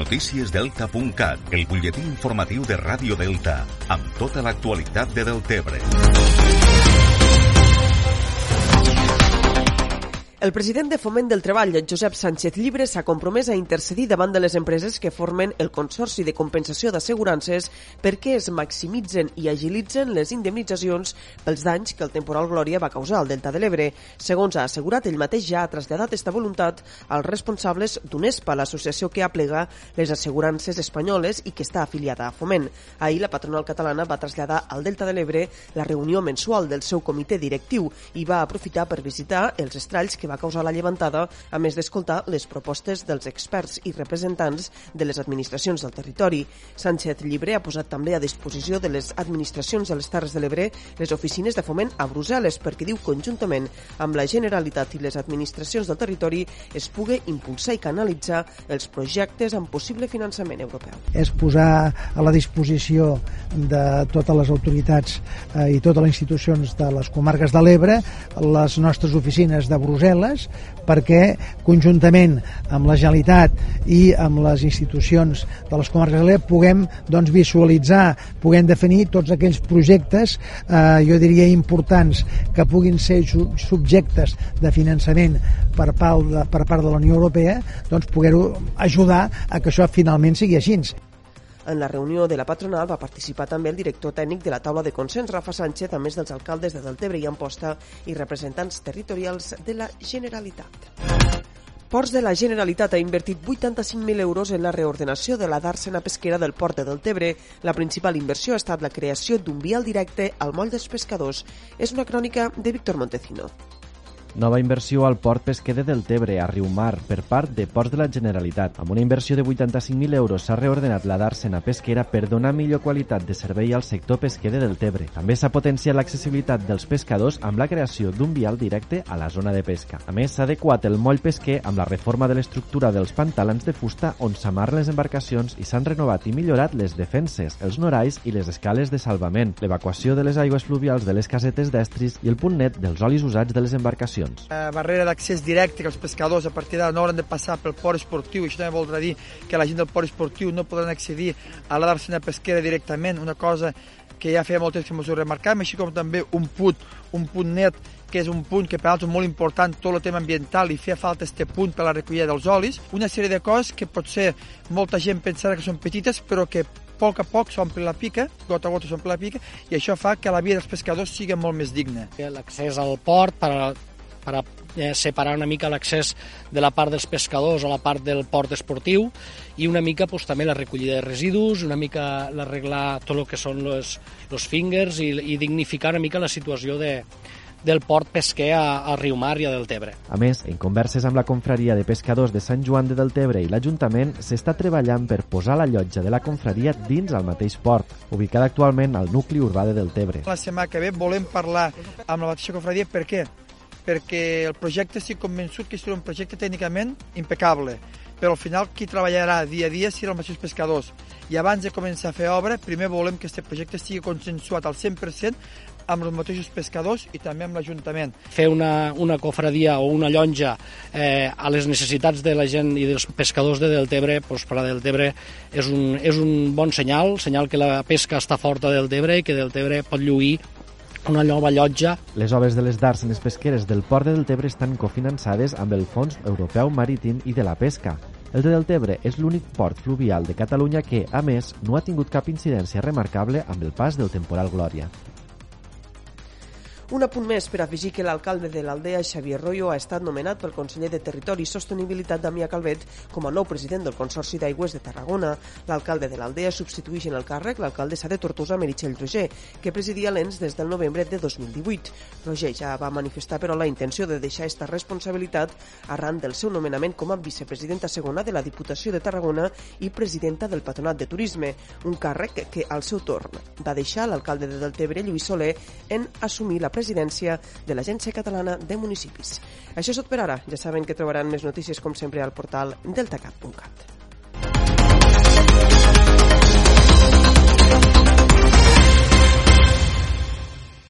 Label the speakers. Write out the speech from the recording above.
Speaker 1: Noticiesdelta.cat, el butlletí informatiu de Ràdio Delta, amb tota l'actualitat de Deltebre.
Speaker 2: El president de Foment del Treball, Josep Sánchez Llibre, s'ha compromès a intercedir davant de les empreses que formen el Consorci de Compensació d'Assegurances perquè es maximitzen i agilitzen les indemnitzacions pels danys que el temporal Glòria va causar al Delta de l'Ebre. Segons ha assegurat, ell mateix ja ha traslladat esta voluntat als responsables d'UNESPA, l'associació que aplega les assegurances espanyoles i que està afiliada a Foment. Ahir la patronal catalana va traslladar al Delta de l'Ebre la reunió mensual del seu comitè directiu i va aprofitar per visitar els estralls que va causar la llevantada, a més d'escoltar les propostes dels experts i representants de les administracions del territori. Sánchez Llibre ha posat també a disposició de les administracions de les Terres de l'Ebre les oficines de foment a Brussel·les perquè diu conjuntament amb la Generalitat i les administracions del territori es pugui impulsar i canalitzar els projectes amb possible finançament europeu.
Speaker 3: És posar a la disposició de totes les autoritats eh, i totes les institucions de les comarques de l'Ebre les nostres oficines de Brussel·les Brussel·les perquè conjuntament amb la Generalitat i amb les institucions de les comarques de puguem doncs, visualitzar, puguem definir tots aquells projectes, eh, jo diria importants, que puguin ser subjectes de finançament per part de, per part de la Unió Europea, doncs poder-ho ajudar a que això finalment sigui així.
Speaker 2: En la reunió de la patronal va participar també el director tècnic de la taula de consens, Rafa Sánchez, a més dels alcaldes de Deltebre i Amposta i representants territorials de la Generalitat. Ports de la Generalitat ha invertit 85.000 euros en la reordenació de la dàrsena pesquera del port de Deltebre. La principal inversió ha estat la creació d'un vial directe al moll dels pescadors. És una crònica de Víctor Montecino.
Speaker 4: Nova inversió al port pesquer de Deltebre, a Riumar, per part de Ports de la Generalitat. Amb una inversió de 85.000 euros s'ha reordenat la dàrsena pesquera per donar millor qualitat de servei al sector pesquer de Deltebre. També s'ha potenciat l'accessibilitat dels pescadors amb la creació d'un vial directe a la zona de pesca. A més, s'ha adequat el moll pesquer amb la reforma de l'estructura dels pantalans de fusta on s'amarren les embarcacions i s'han renovat i millorat les defenses, els norais i les escales de salvament, l'evacuació de les aigües fluvials de les casetes d'estris i el punt net dels olis usats de les embarcacions embarcacions.
Speaker 5: La barrera d'accés directe que els pescadors a partir d'ara no hauran de passar pel port esportiu, això també voldrà dir que la gent del port esportiu no podran accedir a la darsena pesquera directament, una cosa que ja feia molt temps que ens ho remarcàvem, així com també un punt, un punt net que és un punt que per altres és molt important, tot el tema ambiental, i feia falta este punt per la recollida dels olis. Una sèrie de coses que potser molta gent pensarà que són petites, però que a poc a poc s'omple la pica, gota a gota s'omple la pica, i això fa que la vida dels pescadors sigui molt més digna.
Speaker 6: L'accés al port per per a eh, separar una mica l'accés de la part dels pescadors a la part del port esportiu i una mica pues, també la recollida de residus, una mica l'arreglar tot el que són els fingers i, i dignificar una mica la situació de, del port pesquer a, a Riumar i a Deltebre.
Speaker 4: A més, en converses amb la confraria de pescadors de Sant Joan de Deltebre i l'Ajuntament, s'està treballant per posar la llotja de la confraria dins el mateix port, ubicada actualment al nucli urbà de Deltebre.
Speaker 5: La setmana que ve volem parlar amb la mateixa confraria per què? Perquè el projecte estic convençut que serà un projecte tècnicament impecable, però al final qui treballarà dia a dia serà els mateixos pescadors. I abans de començar a fer obra, primer volem que aquest projecte estigui consensuat al 100% amb els mateixos pescadors i també amb l'Ajuntament.
Speaker 6: Fer una, una cofradia o una llonja eh, a les necessitats de la gent i dels pescadors de Deltebre, doncs per a Deltebre és un, és un bon senyal, senyal que la pesca està forta a Deltebre i que Deltebre pot lluir una nova llotja.
Speaker 4: Les obres de les dàrsenes pesqueres del Port de Deltebre estan cofinançades amb el Fons Europeu Marítim i de la Pesca. El de Deltebre és l'únic port fluvial de Catalunya que, a més, no ha tingut cap incidència remarcable amb el pas del temporal Glòria.
Speaker 2: Un apunt més per afegir que l'alcalde de l'Aldea, Xavier Royo, ha estat nomenat pel conseller de Territori i Sostenibilitat, Damià Calvet, com a nou president del Consorci d'Aigües de Tarragona. L'alcalde de l'Aldea substitueix en el càrrec l'alcaldessa de Tortosa, Meritxell Roger, que presidia l'ENS des del novembre de 2018. Roger ja va manifestar, però, la intenció de deixar aquesta responsabilitat arran del seu nomenament com a vicepresidenta segona de la Diputació de Tarragona i presidenta del Patronat de Turisme, un càrrec que, al seu torn, va deixar l'alcalde de Deltebre, Lluís Soler, en assumir la presidència de l'Agència Catalana de Municipis. Això és tot per ara. Ja saben que trobaran més notícies, com sempre, al portal deltacat.cat.